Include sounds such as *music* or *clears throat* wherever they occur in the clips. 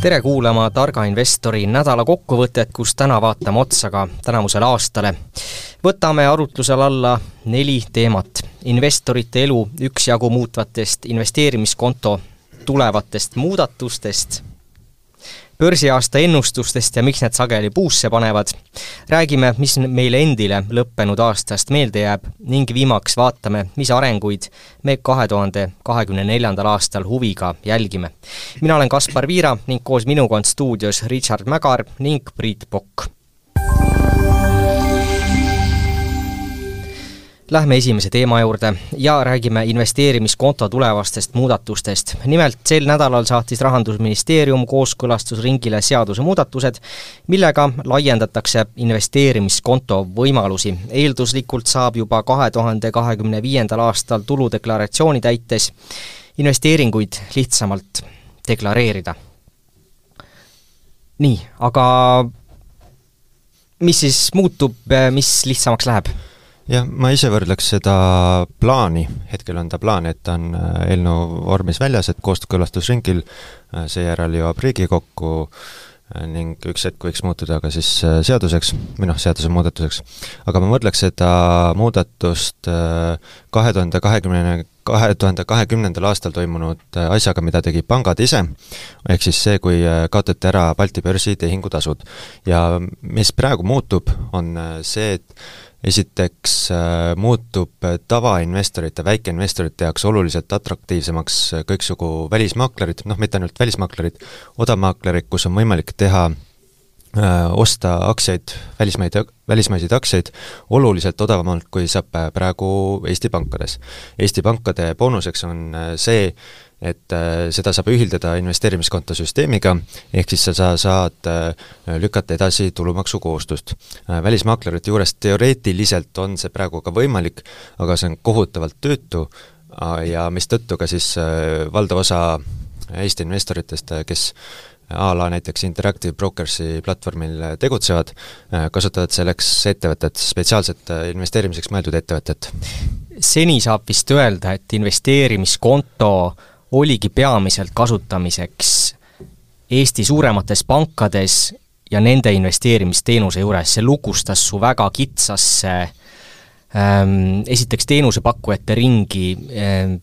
tere kuulama Targa investori nädala kokkuvõtet, kus täna vaatame otsa ka tänavusele aastale. võtame arutlusele alla neli teemat. investorite elu üksjagu muutvatest investeerimiskonto tulevatest muudatustest börsiaasta ennustustest ja miks need sageli puusse panevad. räägime, mis meile endile lõppenud aastast meelde jääb ning viimaks vaatame, mis arenguid me kahe tuhande kahekümne neljandal aastal huviga jälgime. mina olen Kaspar Viira ning koos minuga on stuudios Richard Mägar ning Priit Pokk Lähme esimese teema juurde ja räägime investeerimiskonto tulevastest muudatustest. nimelt sel nädalal saatis Rahandusministeerium kooskõlastusringile seadusemuudatused, millega laiendatakse investeerimiskonto võimalusi. eelduslikult saab juba kahe tuhande kahekümne viiendal aastal tuludeklaratsiooni täites investeeringuid lihtsamalt deklareerida. nii, aga mis siis muutub, mis lihtsamaks läheb? Jah, ma ise võrdleks seda plaani, hetkel on ta plaan, et ta on äh, eelnõu vormis väljas, et kooskõlastusringil, äh, seejärel jõuab Riigikokku äh, ning üks hetk võiks muutuda ka siis seaduseks, või noh, seadusemuudatuseks. aga ma võrdleks seda muudatust kahe tuhande kahekümne, kahe tuhande kahekümnendal aastal toimunud asjaga, mida tegid pangad ise, ehk siis see, kui kaotati ära Balti börsi tehingutasud. ja mis praegu muutub, on see, et esiteks äh, muutub tavainvestorite, väikeinvestorite jaoks oluliselt atraktiivsemaks kõiksugu välismaaklerid, noh mitte ainult välismaaklerid, odavmaaklerid, kus on võimalik teha äh, osta aktsiaid, välismaid, välismaiseid aktsiaid oluliselt odavamalt, kui saab praegu Eesti pankades. Eesti pankade boonuseks on äh, see, et äh, seda saab ühildada investeerimiskonto süsteemiga, ehk siis sa, sa saad äh, lükata edasi tulumaksukohustust. Äh, välismaaklerite juures teoreetiliselt on see praegu ka võimalik, aga see on kohutavalt töötu ja mistõttu ka siis valdav osa Eesti investoritest, kes a la näiteks Interactive Brokersi platvormil tegutsevad, kasutavad selleks ettevõtet, spetsiaalselt investeerimiseks mõeldud ettevõtet. seni saab vist öelda, et investeerimiskonto oligi peamiselt kasutamiseks Eesti suuremates pankades ja nende investeerimisteenuse juures, see lukustas su väga kitsasse ähm, esiteks teenusepakkujate ringi ähm,,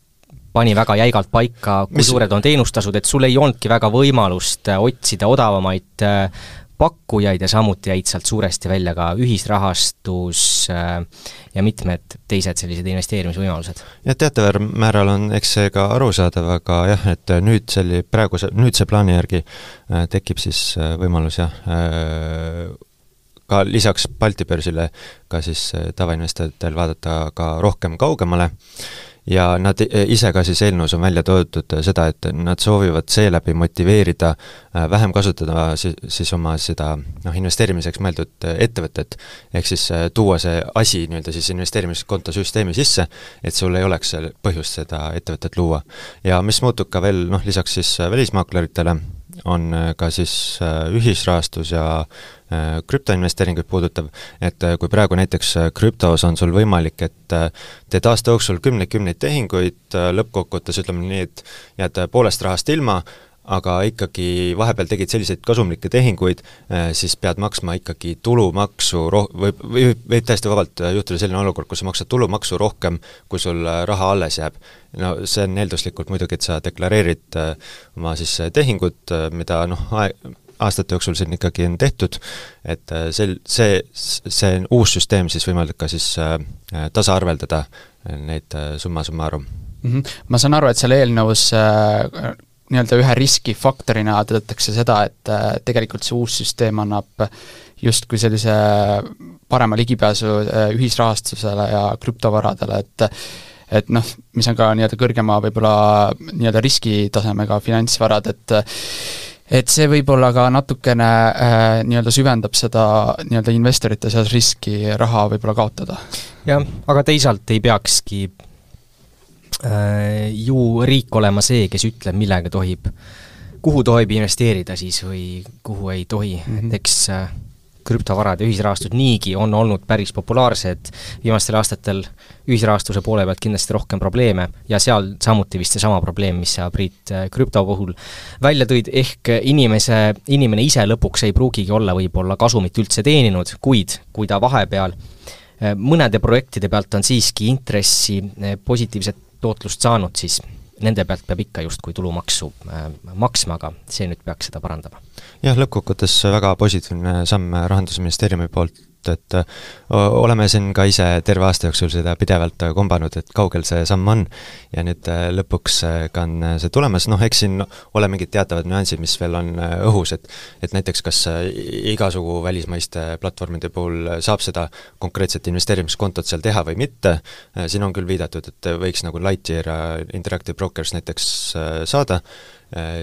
pani väga jäigalt paika, kui Mis... suured on teenustasud, et sul ei olnudki väga võimalust äh, otsida odavamaid äh, pakkujaid ja samuti jäid sealt suuresti välja ka ühisrahastus äh, ja mitmed teised sellised investeerimisvõimalused. jah, teataval määral on eks see ka arusaadav, aga jah, et nüüd selle praeguse, nüüdse plaani järgi äh, tekib siis äh, võimalus jah, ka lisaks Balti börsile ka siis tavainvestoritel vaadata ka rohkem kaugemale ja nad ise ka siis eelnõus on välja toodud seda, et nad soovivad seeläbi motiveerida äh, vähem kasutada siis, siis oma seda noh, investeerimiseks mõeldud ettevõtet, ehk siis tuua see asi nii-öelda siis investeerimiskonto süsteemi sisse, et sul ei oleks põhjust seda ettevõtet luua. ja mis muutub ka veel noh, lisaks siis välismaakleritele, on äh, ka siis äh, ühisrahastus ja äh, krüptoinvesteeringuid puudutav, et kui praegu näiteks krüptos on sul võimalik, et teed aasta jooksul kümneid-kümneid tehinguid, lõppkokkuvõttes ütleme nii, et jääd poolest rahast ilma, aga ikkagi vahepeal tegid selliseid kasumlikke tehinguid, eh, siis pead maksma ikkagi tulumaksu roh-, võib, võib, võib täiesti vabalt juhtuda selline olukord, kus sa maksad tulumaksu rohkem, kui sul eh, raha alles jääb. no see on eelduslikult muidugi, et sa deklareerid oma siis tehingut, mida noh, aastate jooksul siin ikkagi on tehtud, et sel-, see, see uus süsteem siis võimaldab ka siis tasaarveldada neid summa summarum mm. -hmm. ma saan aru, et seal eelnõus nii-öelda ühe riskifaktorina tõdetakse seda, et äh, tegelikult see uus süsteem annab justkui sellise parema ligipääsu äh, ühisrahastusele ja krüptovaradele, et et noh, mis on ka nii-öelda kõrgema võib-olla nii-öelda riskitasemega finantsvarad, et et see võib-olla ka natukene äh, nii-öelda süvendab seda nii-öelda investorite seas riski raha võib-olla kaotada. jah, aga teisalt ei peakski ju riik olema see, kes ütleb, millega tohib, kuhu tohib investeerida siis või kuhu ei tohi mm, -hmm. et eks äh, krüptovarad ja ühisrahastud niigi on olnud päris populaarsed, viimastel aastatel ühisrahastuse poole pealt kindlasti rohkem probleeme ja seal samuti vist seesama probleem, mis sa, Priit, krüpto puhul välja tõid, ehk inimese, inimene ise lõpuks ei pruugigi olla võib-olla kasumit üldse teeninud, kuid kui ta vahepeal mõnede projektide pealt on siiski intressi positiivset tootlust saanud, siis nende pealt peab ikka justkui tulumaksu äh, maksma, aga see nüüd peaks seda parandama. jah, lõppkokkuvõttes väga positiivne samm Rahandusministeeriumi poolt et äh, oleme siin ka ise terve aasta jooksul seda pidevalt kombanud, et kaugel see samm on. Ja nüüd äh, lõpuks äh, ka on see tulemas, noh eks siin ole mingid teatavad nüansid, mis veel on õhus, et et näiteks kas igasugu välismaiste platvormide puhul saab seda konkreetset investeerimiskontot seal teha või mitte, siin on küll viidatud, et võiks nagu Lightyear Interactive Brokers näiteks saada,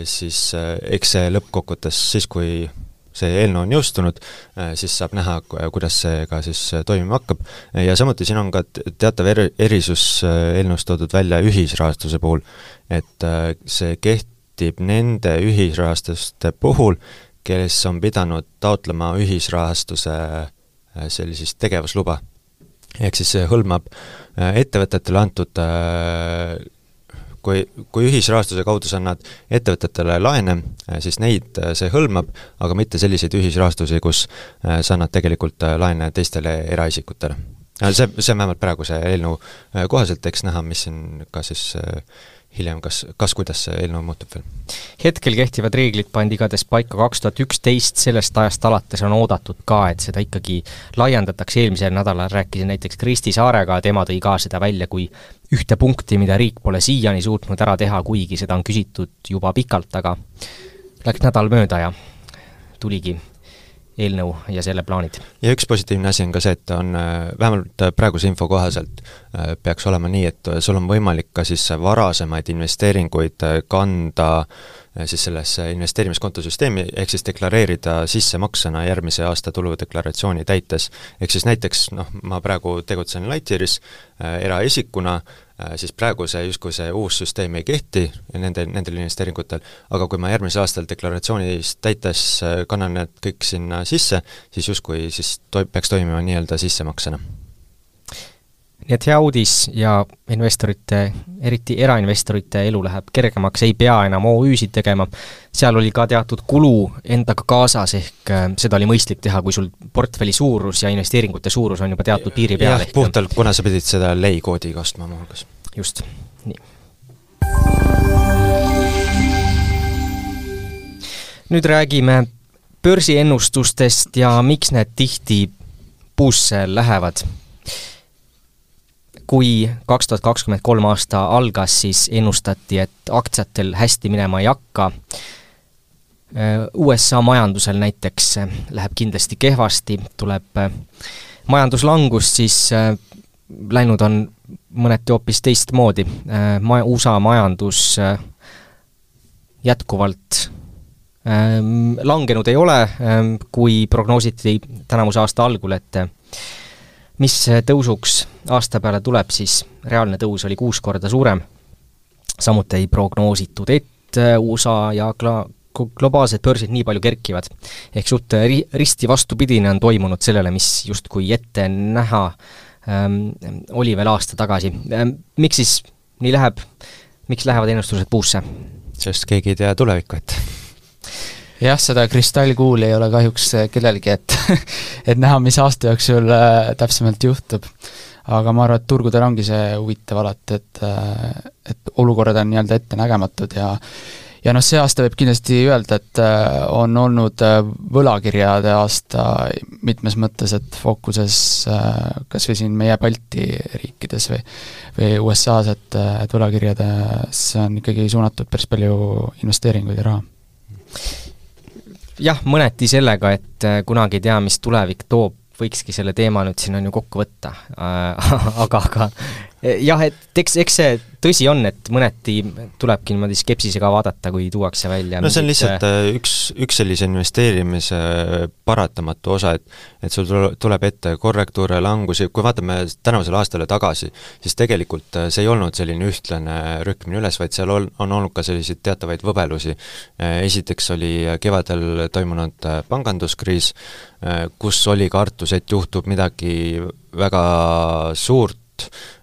siis eks see lõppkokkuvõttes siis, kui see eelnõu on jõustunud, äh, siis saab näha, kuidas see ka siis äh, toimima hakkab. ja samuti siin on ka teatav eri, erisus äh, eelnõus toodud välja ühisrahastuse puhul, et see kehtib nende ühisrahastuste puhul, kes on pidanud taotlema ühisrahastuse sellisest tegevusluba. ehk siis see hõlmab ettevõtetele antud kui, kui ühisrahastuse kaudu sa annad ettevõtetele laene, äh, siis neid äh, see hõlmab, aga mitte selliseid ühisrahastusi, kus äh, sa annad tegelikult laene teistele eraisikutele. see, see on vähemalt praeguse eelnõu kohaselt, eks näha, mis siin ka siis hiljem, kas, kas, kuidas see eelnõu muutub veel? hetkel kehtivad reeglid pandi igatahes paika kaks tuhat üksteist, sellest ajast alates on oodatud ka, et seda ikkagi laiendatakse, eelmisel nädalal rääkisin näiteks Kristi Saarega, tema tõi ka seda välja kui ühte punkti, mida riik pole siiani suutnud ära teha, kuigi seda on küsitud juba pikalt, aga läks nädal mööda ja tuligi eelnõu ja selle plaanid. ja üks positiivne asi on ka see, et on äh, vähemalt praeguse info kohaselt äh, peaks olema nii, et sul on võimalik ka siis varasemaid investeeringuid äh, kanda siis sellesse investeerimiskontosüsteemi, ehk siis deklareerida sissemaksena järgmise aasta tuludeklaratsiooni täites. ehk siis näiteks noh, ma praegu tegutsen Lightyearis äh, eraisikuna äh,, siis praegu see justkui see uus süsteem ei kehti nende, nendel investeeringutel, aga kui ma järgmisel aastal deklaratsioonis täites äh, kannan need kõik sinna sisse, siis justkui siis toi-, peaks toimima nii-öelda sissemaksena nii et hea uudis ja investorite, eriti erainvestorite elu läheb kergemaks, ei pea enam OÜ-sid tegema, seal oli ka teatud kulu endaga kaasas, ehk äh, seda oli mõistlik teha, kui sul portfelli suurus ja investeeringute suurus on juba teatud piiri peal. jah, puhtalt, kuna sa pidid seda lei koodiga ostma muuhulgas. just, nii. nüüd räägime börsiennustustest ja miks need tihti puusse lähevad kui kaks tuhat kakskümmend kolm aasta algas, siis ennustati, et aktsiatel hästi minema ei hakka. USA majandusel näiteks läheb kindlasti kehvasti, tuleb majanduslangus, siis läinud on mõneti hoopis teistmoodi. Ma-, USA majandus jätkuvalt langenud ei ole, kui prognoositi tänavuse aasta algul, et mis tõusuks aasta peale tuleb, siis reaalne tõus oli kuus korda suurem, samuti ei prognoositud, et USA ja gla-, globaalsed börsid nii palju kerkivad. ehk suht ri-, risti vastupidine on toimunud sellele, mis justkui ette näha ähm, oli veel aasta tagasi ähm,. Miks siis nii läheb, miks lähevad ennustused puusse? sest keegi ei tea tulevikku ette jah, seda kristallkuuli ei ole kahjuks äh, kellelgi, et *laughs* et näha, mis aasta jooksul äh, täpsemalt juhtub. aga ma arvan, et turgudel ongi see huvitav alati, et äh, et olukorrad on nii-öelda ettenägematud ja ja noh, see aasta võib kindlasti öelda, et on olnud võlakirjade aasta mitmes mõttes, et fookuses kas või siin meie Balti riikides või või USA-s, et, et võlakirjadesse on ikkagi suunatud päris palju investeeringuid ja raha jah, mõneti sellega, et äh, kunagi ei tea, mis tulevik toob, võikski selle teema nüüd siin on ju kokku võtta. Äh, *laughs* aga, aga jah, et eks, eks see tõsi on, et mõneti tulebki niimoodi skepsisega vaadata, kui tuuakse välja no see on lihtsalt äh, üks, üks sellise investeerimise paratamatu osa, et et sul tuleb ette korrektuure, langusi, kui vaatame tänavusele aastale tagasi, siis tegelikult see ei olnud selline ühtlane rühmine üles, vaid seal on, on olnud ka selliseid teatavaid võbelusi. Esiteks oli kevadel toimunud panganduskriis, kus oli kartus, et juhtub midagi väga suurt,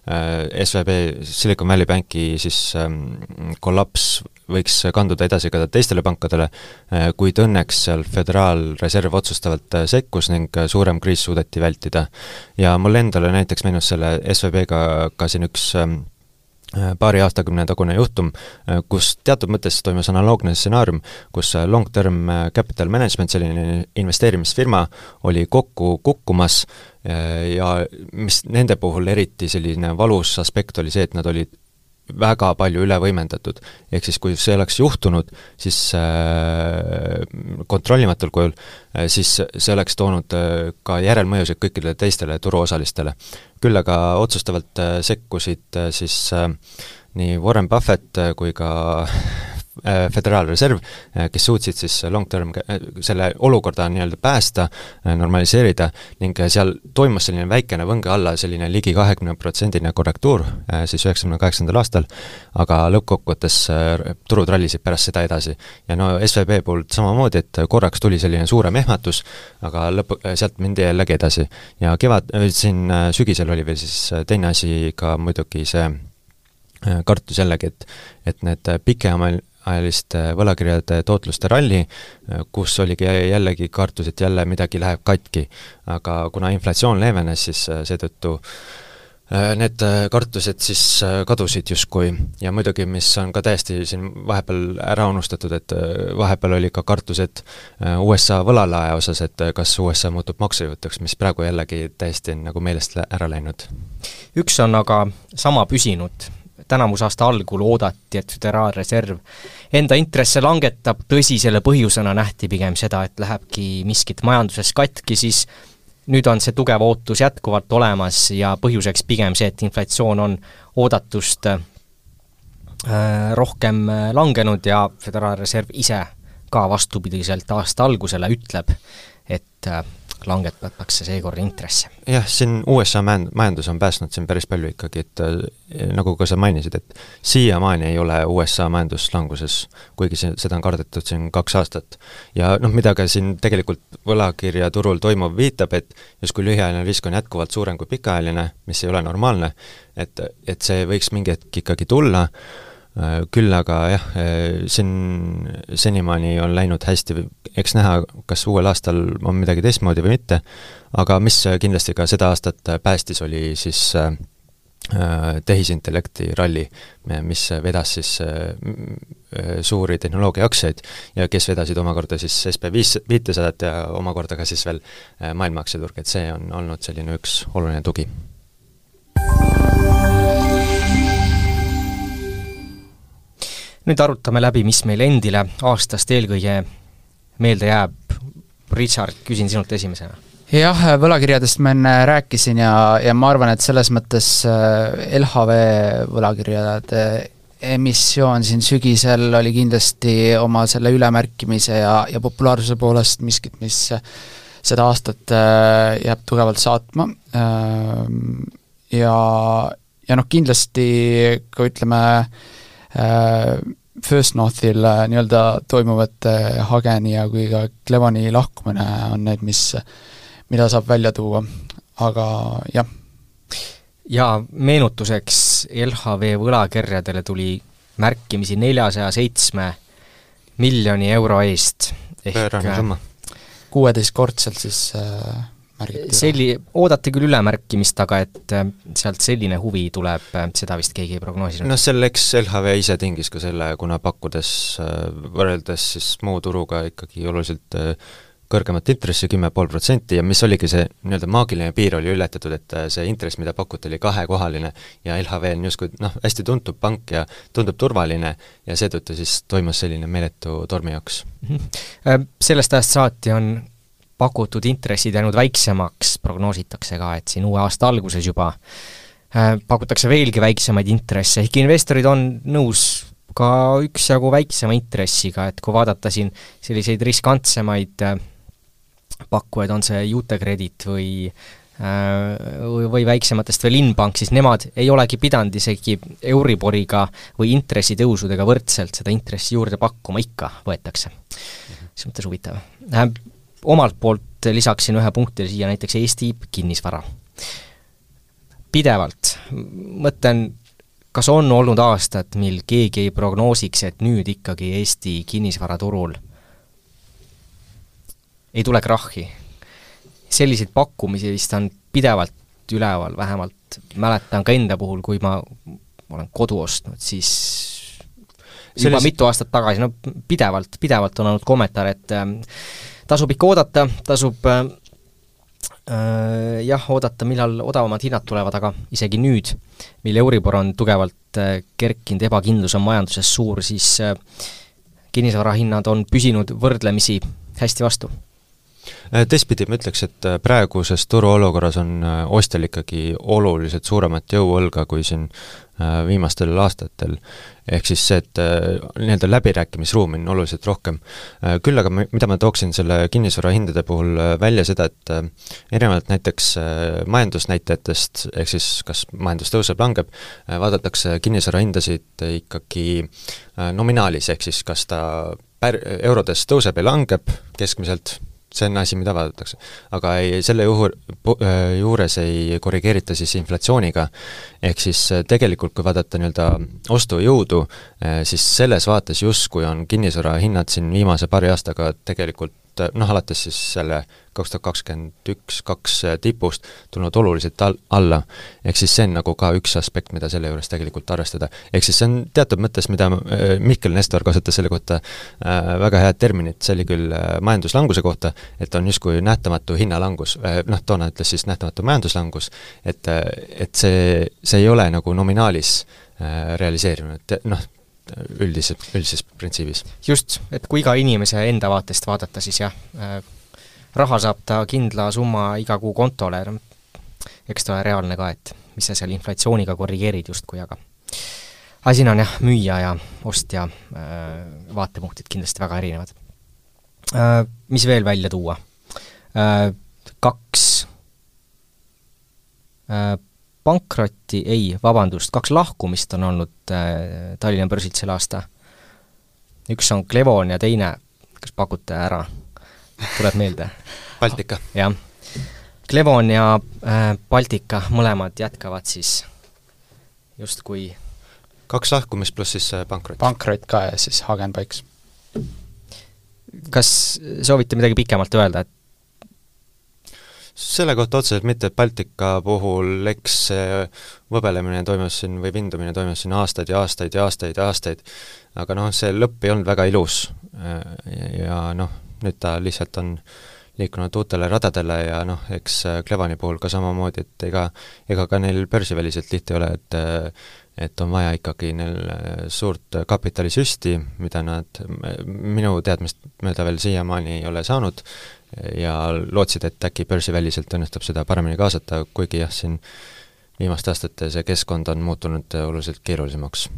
Äh, SVB, Silicon Valley Banki siis ähm, kollaps võiks kanduda edasi ka teistele pankadele, äh, kuid õnneks seal Föderaalreserv otsustavalt äh, sekkus ning suurem kriis suudeti vältida. ja mul endale näiteks meenus selle SVB-ga ka siin üks ähm, paari aastakümne tagune juhtum, kus teatud mõttes toimus analoogne stsenaarium, kus Long Term Capital Management, selline investeerimisfirma, oli kokku kukkumas Äh, ja mis nende puhul eriti selline valus aspekt oli see, et nad olid väga palju üle võimendatud. ehk siis kui see oleks juhtunud, siis äh, kontrollimatul kujul äh,, siis see oleks toonud äh, ka järelmõjusid kõikidele teistele turuosalistele. küll aga otsustavalt äh, sekkusid äh, siis äh, nii Warren Buffett kui ka *laughs* Föderaalreserv, äh, kes suutsid siis long-term äh, selle olukorda nii-öelda päästa, normaliseerida ning seal toimus selline väikene võnge alla, selline ligi kahekümne protsendine korrektuur siis üheksakümne kaheksandal aastal, aga lõppkokkuvõttes turud rallisid pärast seda edasi. ja no SVB puhul samamoodi, et korraks tuli selline suurem ehmatus, aga lõpp, sealt mindi jällegi edasi. ja kevad, siin sügisel oli veel siis teine asi ka muidugi see kartus jällegi, et et need pikema, ajaliste võlakirjade tootluste ralli, kus oligi jällegi kartus, et jälle midagi läheb katki. aga kuna inflatsioon leevenes, siis äh, seetõttu äh, need äh, kartused siis kadusid justkui ja muidugi, mis on ka täiesti siin vahepeal ära unustatud, et vahepeal oli ka kartus, et USA võlalae osas, et kas USA muutub maksejõutuks, mis praegu jällegi täiesti on nagu meelest ära läinud. üks on aga sama püsinud tänavuse aasta algul oodati, et Föderaalreserv enda intresse langetab, tõsi, selle põhjusena nähti pigem seda, et lähebki miskit majanduses katki, siis nüüd on see tugev ootus jätkuvalt olemas ja põhjuseks pigem see, et inflatsioon on oodatust äh, rohkem äh, langenud ja Föderaalreserv ise ka vastupidiselt aasta algusele ütleb, et äh, langetatakse seekord intresse. jah, siin USA majandus on päästnud siin päris palju ikkagi, et eh, nagu ka sa mainisid, et siiamaani ei ole USA majandus languses, kuigi see, seda on kardetud siin kaks aastat. ja noh, mida ka siin tegelikult võlakirjaturul toimuv viitab, et justkui lühiajaline risk on jätkuvalt suurem kui pikaajaline, mis ei ole normaalne, et, et see võiks mingi hetk ikkagi tulla, Äh, küll aga jah, äh, siin senimaani on läinud hästi, eks näha, kas uuel aastal on midagi teistmoodi või mitte, aga mis kindlasti ka seda aastat päästis, oli siis äh, tehisintellekti ralli, mis vedas siis suuri tehnoloogiaaktsiaid ja kes vedasid omakorda siis SB viis, viitesadat ja omakorda ka siis veel maailma aktsiaturg, et see on olnud selline üks oluline tugi nüüd arutame läbi, mis meil endile aastast eelkõige meelde jääb. Richard, küsin sinult esimesena. jah, võlakirjadest ma enne rääkisin ja, ja ma arvan, et selles mõttes äh, LHV võlakirjade emissioon siin sügisel oli kindlasti oma selle ülemärkimise ja, ja populaarsuse poolest miskit, mis seda aastat äh, jääb tugevalt saatma ja, ja noh, kindlasti kui ütleme, First Northil äh, nii-öelda toimuvate Hageni ja kui ka Clevani lahkumine on need, mis, mida saab välja tuua, aga jah. ja meenutuseks, LHV võlakirjadele tuli märkimisi neljasaja seitsme miljoni euro eest. pöörane summa. kuueteistkordselt siis äh, märgiti selli-, oodati küll ülemärkimist, aga et äh, sealt selline huvi tuleb, äh, seda vist keegi ei prognoosinud? noh, selleks LHV ise tingis ka selle, kuna pakkudes äh, võrreldes siis muu turuga ikkagi oluliselt kõrgemat intressi, kümme pool protsenti, ja mis oligi see nii-öelda maagiline piir oli ületatud, et see intress, mida pakuti, oli kahekohaline ja LHV on justkui noh, hästi tuntud pank ja tundub turvaline ja seetõttu siis toimus selline meeletu tormijooks. Mhm. Sellest ajast saati on pakutud intressid jäänud väiksemaks, prognoositakse ka, et siin uue aasta alguses juba äh, pakutakse veelgi väiksemaid intresse, ehkki investorid on nõus ka üksjagu väiksema intressiga, et kui vaadata siin selliseid riskantsemaid äh, pakkujaid, on see Utekredit või või, või väiksematest veel Inbank, siis nemad ei olegi pidanud isegi Euriboriga või intressitõusudega võrdselt seda intressi juurde pakkuma, ikka võetakse. selles mõttes huvitav. Omalt poolt lisaksin ühe punkti siia näiteks Eesti kinnisvara. pidevalt, mõtlen, kas on olnud aastat, mil keegi ei prognoosiks, et nüüd ikkagi Eesti kinnisvaraturul ei tule krahhi, selliseid pakkumisi vist on pidevalt üleval, vähemalt mäletan ka enda puhul, kui ma olen kodu ostnud, siis juba Sellis... mitu aastat tagasi, no pidevalt, pidevalt on olnud kommentaar, et äh, tasub ikka oodata, tasub äh, äh, jah, oodata, millal odavamad hinnad tulevad, aga isegi nüüd, mil Euribor on tugevalt äh, kerkinud, ebakindlus on majanduses suur, siis äh, kinnisvarahinnad on püsinud võrdlemisi hästi vastu. Äh, teistpidi ma ütleks, et äh, praeguses turuolukorras on ostjal ikkagi oluliselt suuremat jõuõlga kui siin viimastel aastatel. ehk siis see, et nii-öelda läbirääkimisruumi on oluliselt rohkem. Küll aga mida ma tooksin selle kinnisvarahindade puhul välja seda, et erinevalt näiteks majandusnäitajatest, ehk siis kas majandus tõuseb, langeb, vaadatakse kinnisvarahindasid ikkagi nominaalis, ehk siis kas ta pär-, eurodes tõuseb ja langeb keskmiselt see on asi, mida vaadatakse. aga ei, selle juhul, äh, juures ei korrigeerita siis inflatsiooniga, ehk siis äh, tegelikult kui vaadata nii-öelda ostujõudu, äh, siis selles vaates justkui on kinnisvara hinnad siin viimase paari aastaga tegelikult noh, alates siis selle kaks tuhat kakskümmend üks, kaks tipust tulnud oluliselt al-, alla. ehk siis see on nagu ka üks aspekt, mida selle juures tegelikult arvestada. ehk siis see on teatud mõttes, mida äh, Mihkel Nestor kasutas selle kohta äh, väga head terminit, see oli küll äh, majanduslanguse kohta, et on justkui nähtamatu hinnalangus äh,, noh, toona ütles siis nähtamatu majanduslangus, et, äh, et see, see ei ole nagu nominaalis äh, realiseerunud, noh, üldises, üldises printsiibis. just, et kui iga inimese enda vaatest vaadata, siis jah äh,, raha saab ta kindla summa iga kuu kontole, eks ta ole reaalne ka, et mis sa seal inflatsiooniga korrigeerid justkui, aga aga siin on jah, müüja ja ostja äh, vaatepunktid kindlasti väga erinevad äh,. Mis veel välja tuua? Kaks pankrotti, ei, vabandust, kaks lahkumist on olnud äh, Tallinna börsilt sel aasta. üks on Clevon ja teine, kas pakute ära? tuleb meelde? *laughs* Baltika. jah. Clevon ja äh, Baltika mõlemad jätkavad siis justkui kaks lahkumist pluss siis äh, pankrot. pankrot ka ja siis Hagenbikes. kas soovite midagi pikemalt öelda, et selle kohta otseselt mitte, et Baltika puhul eks see võbelemine toimus siin või vindumine toimus siin aastaid ja aastaid ja aastaid ja aastaid, aga noh, see lõpp ei olnud väga ilus. ja noh, nüüd ta lihtsalt on liikunud uutele radadele ja noh, eks Clevani puhul ka samamoodi, et ega, ega ka neil börsiväliselt tihti ei ole, et et on vaja ikkagi neil suurt kapitalisüsti, mida nad minu teadmist mööda veel siiamaani ei ole saanud, ja lootsid, et äkki börsiväliselt õnnestub seda paremini kaasata, kuigi jah, siin viimaste aastate see keskkond on muutunud oluliselt keerulisemaks.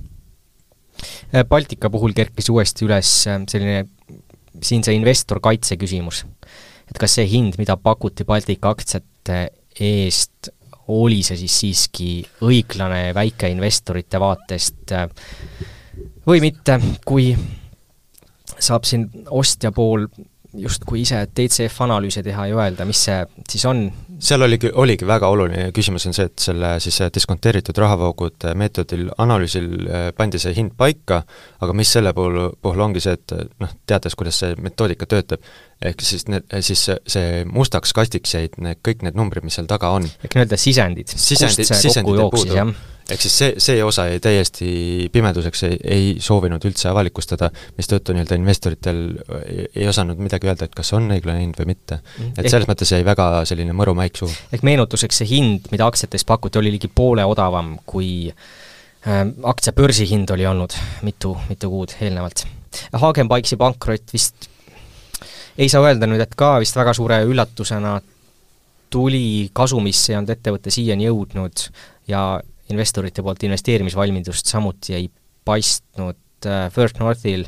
Baltika puhul kerkis uuesti üles selline siinse investorkaitse küsimus. Et kas see hind, mida pakuti Baltika aktsiate eest, oli see siis siiski õiglane väikeinvestorite vaatest või mitte, kui saab siin ostja pool justkui ise DCF-analüüse teha ja öelda, mis see siis on? Seal oligi, oligi väga oluline küsimus on see, et selle siis diskonteeritud rahavoogude meetodil analüüsil äh, pandi see hind paika, aga mis selle puhul, puhul ongi see, et noh, teades, kuidas see metoodika töötab, ehk siis need, siis see mustaks kastiks jäid need, kõik need numbrid, mis seal taga on. ehk nii-öelda sisendid, sisendid, kust see kokku jooksis, jah? Ehk siis see, see osa jäi täiesti pimeduseks, ei, ei soovinud üldse avalikustada, mistõttu nii-öelda investoritel ei, ei osanud midagi öelda, et kas on õiglane hind või mitte. Mm. et ehk, selles mõttes jäi väga selline mõru maik suhu. ehk meenutuseks, see hind, mida aktsiates pakuti, oli ligi poole odavam, kui äh, aktsia börsihind oli olnud mitu, mitu kuud eelnevalt. Hagenbike'i pankrot vist ei saa öelda nüüd, et ka vist väga suure üllatusena tuli kasumisse ei olnud ettevõte siiani jõudnud ja investorite poolt investeerimisvalmidust samuti ei paistnud äh, First Northil,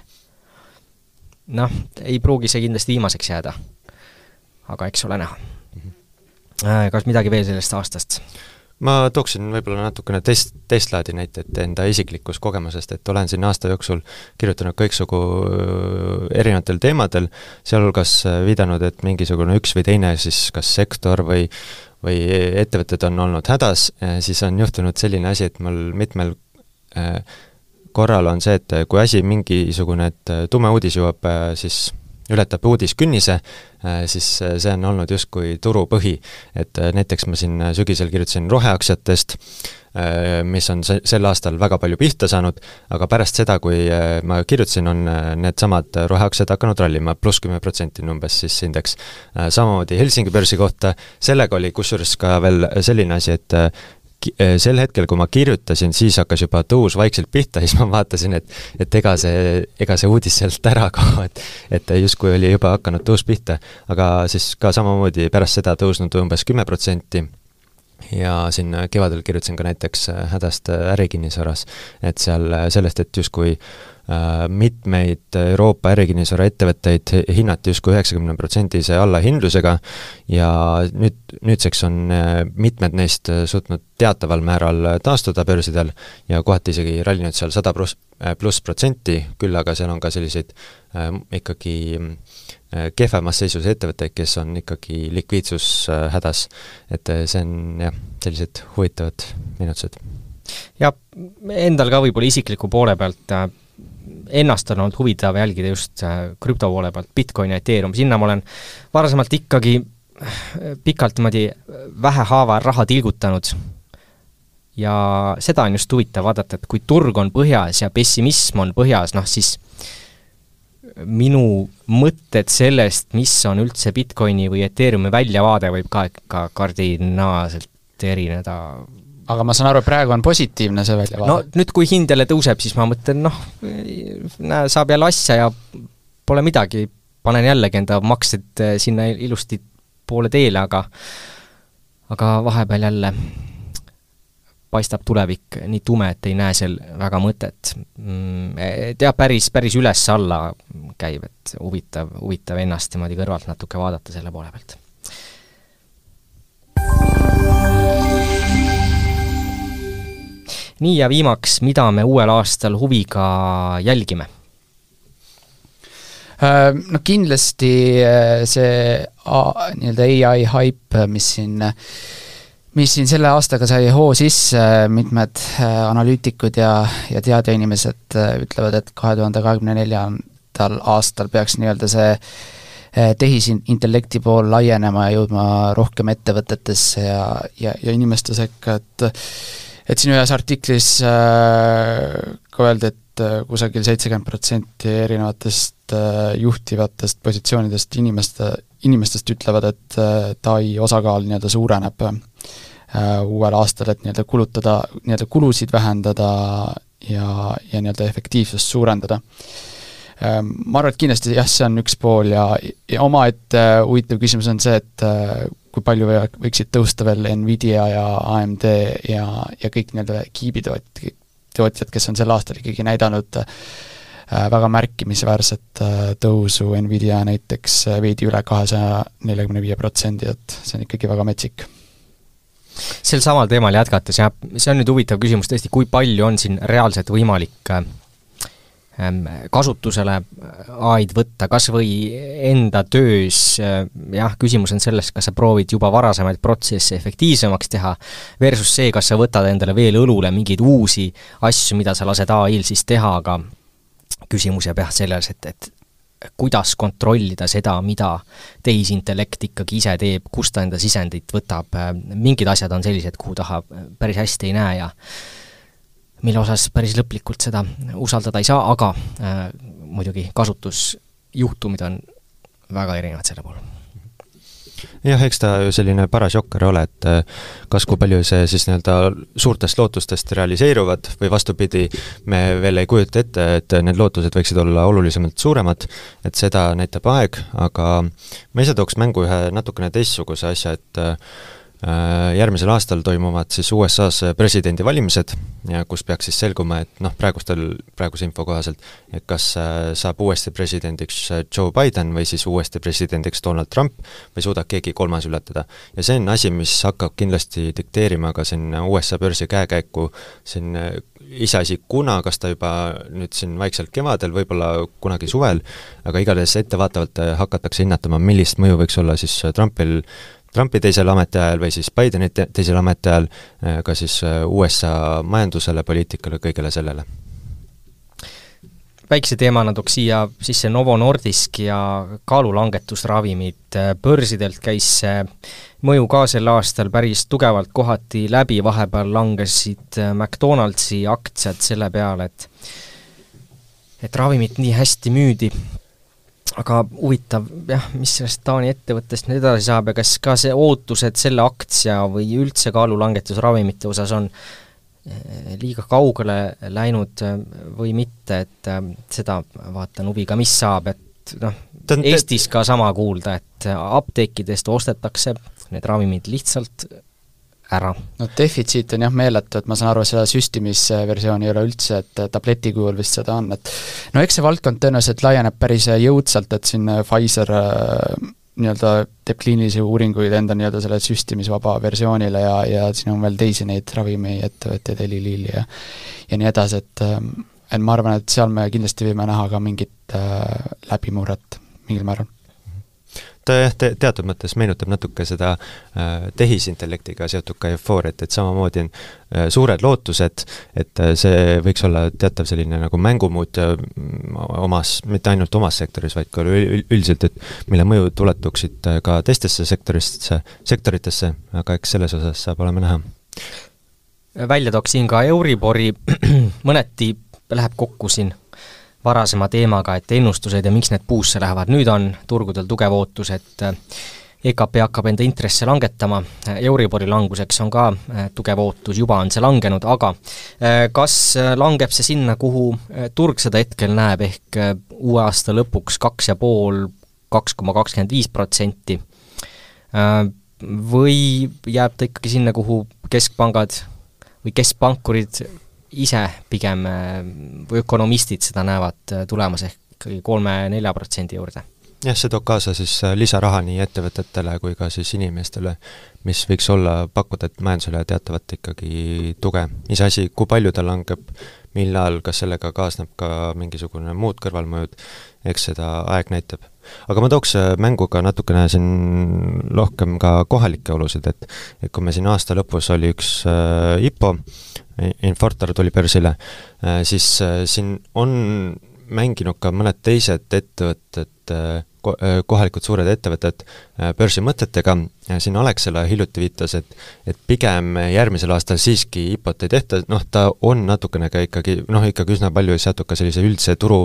noh, ei pruugi see kindlasti viimaseks jääda. aga eks ole näha. Mhm. Äh, kas midagi veel sellest aastast? ma tooksin võib-olla natukene teist, teist laadi näiteid enda isiklikust kogemusest, et olen siin aasta jooksul kirjutanud kõiksugu äh, erinevatel teemadel, sealhulgas viidanud, et mingisugune üks või teine siis kas sektor või või ettevõtted on olnud hädas, siis on juhtunud selline asi, et mul mitmel korral on see, et kui asi, mingisugune, tume uudis jõuab siis ületab uudiskünnise, siis see on olnud justkui turupõhi. et näiteks ma siin sügisel kirjutasin roheaktsiatest, mis on se-, sel aastal väga palju pihta saanud, aga pärast seda, kui ma kirjutasin, on needsamad roheaktsiad hakanud rallima, pluss kümme protsenti on umbes siis indeks. samamoodi Helsingi börsi kohta, sellega oli kusjuures ka veel selline asi, et sel hetkel, kui ma kirjutasin, siis hakkas juba tõus vaikselt pihta, *laughs* siis ma vaatasin, et et ega see, ega see uudis sealt ära *laughs* kao, et et justkui oli juba hakanud tõus pihta. aga siis ka samamoodi pärast seda tõusnud umbes kümme protsenti ja siin kevadel kirjutasin ka näiteks hädast ärikinnisvaras, et seal sellest, et justkui Äh, mitmeid Euroopa ärikinnisvara ettevõtteid hinnati justkui üheksakümne protsendise allahindlusega ja nüüd, nüüdseks on äh, mitmed neist suutnud teataval määral taastuda börsidel ja kohati isegi rallinud seal sada pluss, äh, pluss protsenti, küll aga seal on ka selliseid äh, ikkagi äh, kehvemas seisus ettevõtteid, kes on ikkagi likviidsushädas. et see on jah, sellised huvitavad meenutused. ja endal ka võib-olla isikliku poole pealt äh ennast on olnud huvitav jälgida just äh, krüpto poole pealt, Bitcoin ja Ethereum, sinna ma olen varasemalt ikkagi äh, pikalt niimoodi vähehaaval raha tilgutanud. ja seda on just huvitav vaadata, et kui turg on põhjas ja pessimism on põhjas, noh siis minu mõtted sellest, mis on üldse Bitcoini või Ethereumi väljavaade, võib ka ikka kardinaalselt erineda aga ma saan aru, et praegu on positiivne see väljavaade? no nüüd, kui hind jälle tõuseb, siis ma mõtlen noh, näe, saab jälle asja ja pole midagi, panen jällegi enda maksed eh, sinna ilusti poole teele, aga aga vahepeal jälle paistab tulevik nii tume, et ei näe seal väga mõtet. Mm, et jah, päris, päris üles-alla käib, et huvitav, huvitav ennast niimoodi kõrvalt natuke vaadata selle poole pealt nii ja viimaks, mida me uuel aastal huviga jälgime? Äh, no kindlasti äh, see nii-öelda ai haip, mis siin mis siin selle aastaga sai hoo sisse, mitmed äh, analüütikud ja, ja teadjainimesed ütlevad, et kahe tuhande kahekümne neljandal aastal peaks nii-öelda see tehisintellekti pool laienema ja jõudma rohkem ettevõtetesse ja, ja, ja inimeste sekka, et et siin ühes artiklis äh, ka öeldi, et äh, kusagil seitsekümmend protsenti erinevatest äh, juhtivatest positsioonidest inimeste, inimestest ütlevad, et äh, Tai osakaal nii-öelda suureneb. äh, uuel aastal, et nii-öelda kulutada, nii-öelda kulusid vähendada ja, ja nii-öelda efektiivsust suurendada. Ähm, ma arvan, et kindlasti jah, see on üks pool ja, ja omaette huvitav küsimus on see, et kui palju võiksid tõusta veel Nvidia ja AMD ja, ja kõik nii-öelda kiibitoot-, tootjad, kes on sel aastal ikkagi näidanud äh, väga märkimisväärset äh, tõusu, Nvidia näiteks äh, veidi üle kahesaja neljakümne viie protsendi, et see on ikkagi väga metsik sel samal teemal jätkates jah, see on nüüd huvitav küsimus tõesti, kui palju on siin reaalselt võimalik Ähm, kasutusele äh, ai-d võtta, kas või enda töös, äh, jah, küsimus on selles, kas sa proovid juba varasemaid protsesse efektiivsemaks teha, versus see, kas sa võtad endale veel õlule mingeid uusi asju, mida sa lased ai-l siis teha, aga küsimus jääb jah selles, et, et kuidas kontrollida seda, mida tehisintellekt ikkagi ise teeb, kust ta enda sisendit võtab, äh, mingid asjad on sellised, kuhu taha päris hästi ei näe ja mille osas päris lõplikult seda usaldada ei saa, aga äh, muidugi kasutusjuhtumid on väga erinevad selle puhul jah, eks ta ju selline paras jokker ole, et äh, kas, kui palju see siis nii-öelda suurtest lootustest realiseeruvad või vastupidi, me veel ei kujuta ette, et need lootused võiksid olla olulisemalt suuremad, et seda näitab aeg, aga ma ise tooks mängu ühe natukene teistsuguse asja, et äh, järgmisel aastal toimuvad siis USA-s presidendivalimised kus peaks siis selguma, et noh, praegustel, praeguse info kohaselt, et kas äh, saab uuesti presidendiks äh, Joe Biden või siis uuesti presidendiks Donald Trump või suudab keegi kolmas ületada. ja see on asi, mis hakkab kindlasti dikteerima ka siin USA börsi käekäiku siin iseasi, kuna, kas ta juba nüüd siin vaikselt kevadel, võib-olla kunagi suvel, aga igatahes ettevaatavalt hakatakse hinnatama, millist mõju võiks olla siis Trumpil Trumpi teisel ametiajal või siis Bideni te teisel ametiajal, äh, ka siis äh, USA majandusele, poliitikale, kõigele sellele. väikse teemana tooks siia sisse Novo Nordisk ja kaalulangetusravimid, börsidelt käis see mõju ka sel aastal päris tugevalt kohati läbi, vahepeal langesid äh, McDonaldsi aktsiad selle peale, et et ravimit nii hästi müüdi aga huvitav jah, mis sellest Taani ettevõttest nüüd edasi saab ja kas ka see ootused selle aktsia või üldse kaalulangetus ravimite osas on eh, liiga kaugele läinud eh, või mitte, et eh, seda vaatan huviga, mis saab, et noh, Eestis ka sama kuulda, et apteekidest ostetakse need ravimid lihtsalt ära. no defitsiit on jah meeletu, et ma saan aru, seda süstimisversiooni ei ole üldse, et tableti kujul vist seda on, et no eks see valdkond tõenäoliselt laieneb päris jõudsalt, et siin Pfizer äh, nii-öelda teeb kliinilisi uuringuid enda nii-öelda selle süstimisvaba versioonile ja, ja siin on veel teisi neid ravimiettevõtteid, Eli Lilly ja ja nii edasi, et äh, et ma arvan, et seal me kindlasti võime näha ka mingit äh, läbimurret mingil määral ta jah, te-, teatud mõttes meenutab natuke seda äh, tehisintellektiga seotud ka eufooriat, et samamoodi on äh, suured lootused, et äh, see võiks olla teatav selline nagu mängumuut äh, omas, mitte ainult omas sektoris, vaid ka üldiselt, et mille mõjud uletuksid äh, ka teistesse sektorisse, sektoritesse, aga eks selles osas saab olema näha. välja tooksin ka Euribori, *clears throat* mõneti läheb kokku siin varasema teemaga, et ennustused ja miks need puusse lähevad, nüüd on turgudel tugev ootus, et äh, EKP hakkab enda intresse langetama, Euribori languseks on ka äh, tugev ootus, juba on see langenud, aga äh, kas langeb see sinna, kuhu turg seda hetkel näeb, ehk uue aasta lõpuks kaks ja pool, kaks koma kakskümmend viis protsenti, või jääb ta ikkagi sinna, kuhu keskpangad või keskpankurid ise pigem või ökonomistid seda näevad äh, tulemas ehk ikkagi kolme-nelja protsendi juurde jah, see toob kaasa siis äh, lisaraha nii ettevõtetele kui ka siis inimestele, mis võiks olla, pakkuda majandusele teatavat ikkagi tuge. iseasi, kui palju ta langeb, millal, kas sellega kaasneb ka mingisugune muud kõrvalmõjud, eks seda aeg näitab. aga ma tooks äh, mängu ka natukene siin rohkem ka kohalikke olusid, et et kui me siin aasta lõpus oli üks äh, IPO, Infortar tuli börsile, äh, siis äh, siin on mänginud ka mõned teised ettevõtted, äh, kohalikud suured ettevõtted börsimõtetega, siin Alexela hiljuti viitas, et et pigem järgmisel aastal siiski IPO-t ei tehta, noh ta on natukene ka ikkagi, noh ikkagi üsna palju seotud ka sellise üldse turu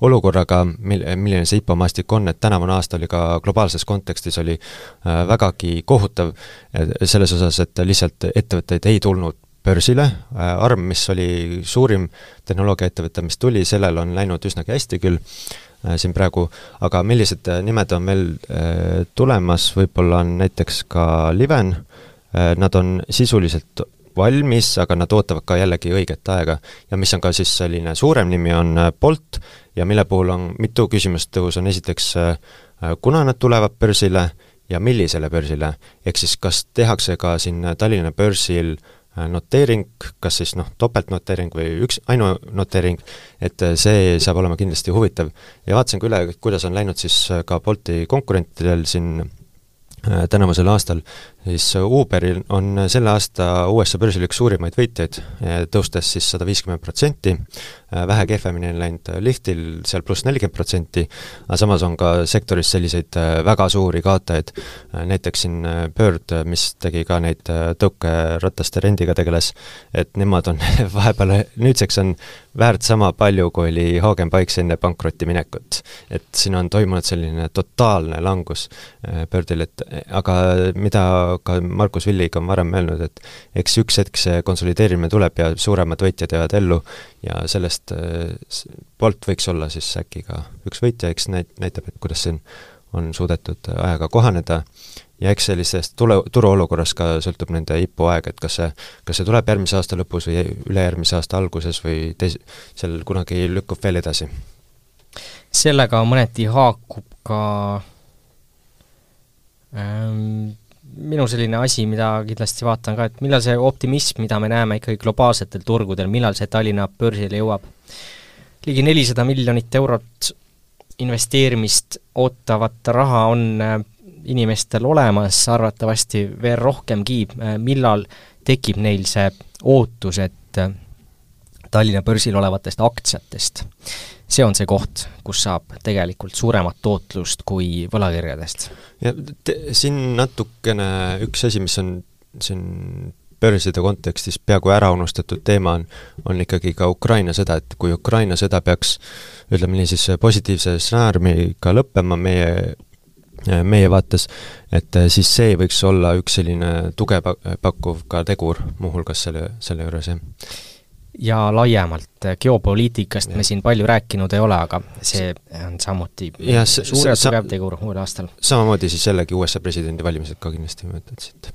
olukorraga, mil-, milline see IPO maastik on, et tänavune aasta oli ka globaalses kontekstis oli vägagi kohutav selles osas, et lihtsalt ettevõtteid ei tulnud börsile, äh, Arm, mis oli suurim tehnoloogiaettevõte, mis tuli, sellel on läinud üsnagi hästi küll äh, siin praegu, aga millised äh, nimed on veel tulemas, võib-olla on näiteks ka Liven, nad on sisuliselt valmis, aga nad ootavad ka jällegi õiget aega. ja mis on ka siis selline suurem nimi, on Bolt. Ja mille puhul on mitu küsimust tõus, on esiteks kuna nad tulevad börsile ja millisele börsile, ehk siis kas tehakse ka siin Tallinna börsil äh, noteering, kas siis noh, topeltnoteering või üks, ainunoteering, et äh, see saab olema kindlasti huvitav. ja vaatasin ka üle, kuidas on läinud siis äh, ka Bolti konkurentidel siin tänavusel aastal, siis Uberil on selle aasta USA börsil üks suurimaid võitjaid, tõustes siis sada viiskümmend protsenti, vähe kehvemini on läinud Liftil, seal pluss nelikümmend protsenti, aga samas on ka sektoris selliseid väga suuri kaotajaid, näiteks siin Bird, mis tegi ka neid tõukerataste rendiga tegeles, et nemad on *laughs* vahepeal, nüüdseks on väärt sama palju, kui oli Hagen-Pikes enne pankrotti minekut. et siin on toimunud selline totaalne langus äh, Birdil, et aga mida ka Markus Villig on varem öelnud, et eks üks hetk see konsolideerimine tuleb ja suuremad võitjad jäävad ellu ja sellest Bolt äh, võiks olla siis äkki ka üks võitja, eks näit-, näitab, et kuidas siin on suudetud ajaga kohaneda ja eks sellisest tule, turuolukorrast ka sõltub nende IPO aeg, et kas see, kas see tuleb järgmise aasta lõpus või ülejärgmise aasta alguses või teis-, seal kunagi lükkub veel edasi. sellega mõneti haakub ka ähm, minu selline asi, mida kindlasti vaatan ka, et millal see optimism, mida me näeme ikkagi globaalsetel turgudel, millal see Tallinna börsile jõuab? ligi nelisada miljonit eurot investeerimist ootavat raha on äh, inimestel olemas, arvatavasti veel rohkemgi, millal tekib neil see ootus, et äh, Tallinna börsil olevatest aktsiatest, see on see koht, kus saab tegelikult suuremat tootlust kui võlakirjadest. ja siin natukene üks asi, mis on siin börside kontekstis peaaegu ära unustatud teema on, on ikkagi ka Ukraina sõda, et kui Ukraina sõda peaks ütleme nii siis positiivse stsenaariumiga lõppema meie meie vaates, et siis see võiks olla üks selline tuge pakkuv ka tegur muuhulgas selle, selle juures, jah ja laiemalt äh, geopoliitikast ja. me siin palju rääkinud ei ole, aga see on samuti ja see, suure tugev tegur uuel aastal. samamoodi siis jällegi USA presidendivalimised ka kindlasti siit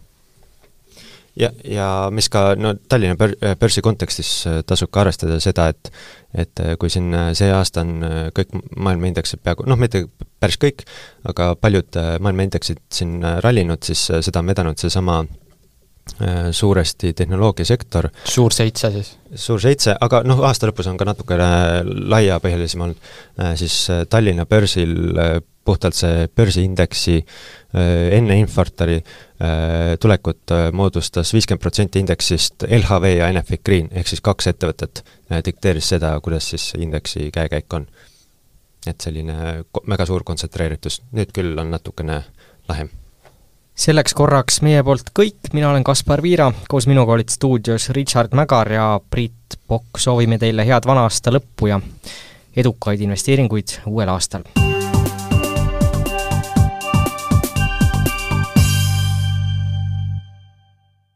ja, ja mis ka no Tallinna bör-, börsi kontekstis tasub ka arvestada seda, et et kui siin see aasta on kõik maailma indeksid peaaegu, noh, mitte päris kõik, aga paljud äh, maailma indeksid siin äh, rallinud, siis äh, seda on vedanud seesama suuresti tehnoloogiasektor. suur seitse siis? suur seitse, aga noh, aasta lõpus on ka natukene laiapõhjalisem olnud, siis Tallinna börsil puhtalt see börsiindeksi enne Infortari tulekut moodustas viiskümmend protsenti indeksist LHV ja Enefit Green, ehk siis kaks ettevõtet dikteeris seda, kuidas siis indeksi käekäik on et selline väga suur kontsentreeritus, nüüd küll on natukene lahem. Selleks korraks meie poolt kõik, mina olen Kaspar Viira, koos minuga olid stuudios Richard Mägar ja Priit Pokk, soovime teile head vana aasta lõppu ja edukaid investeeringuid uuel aastal!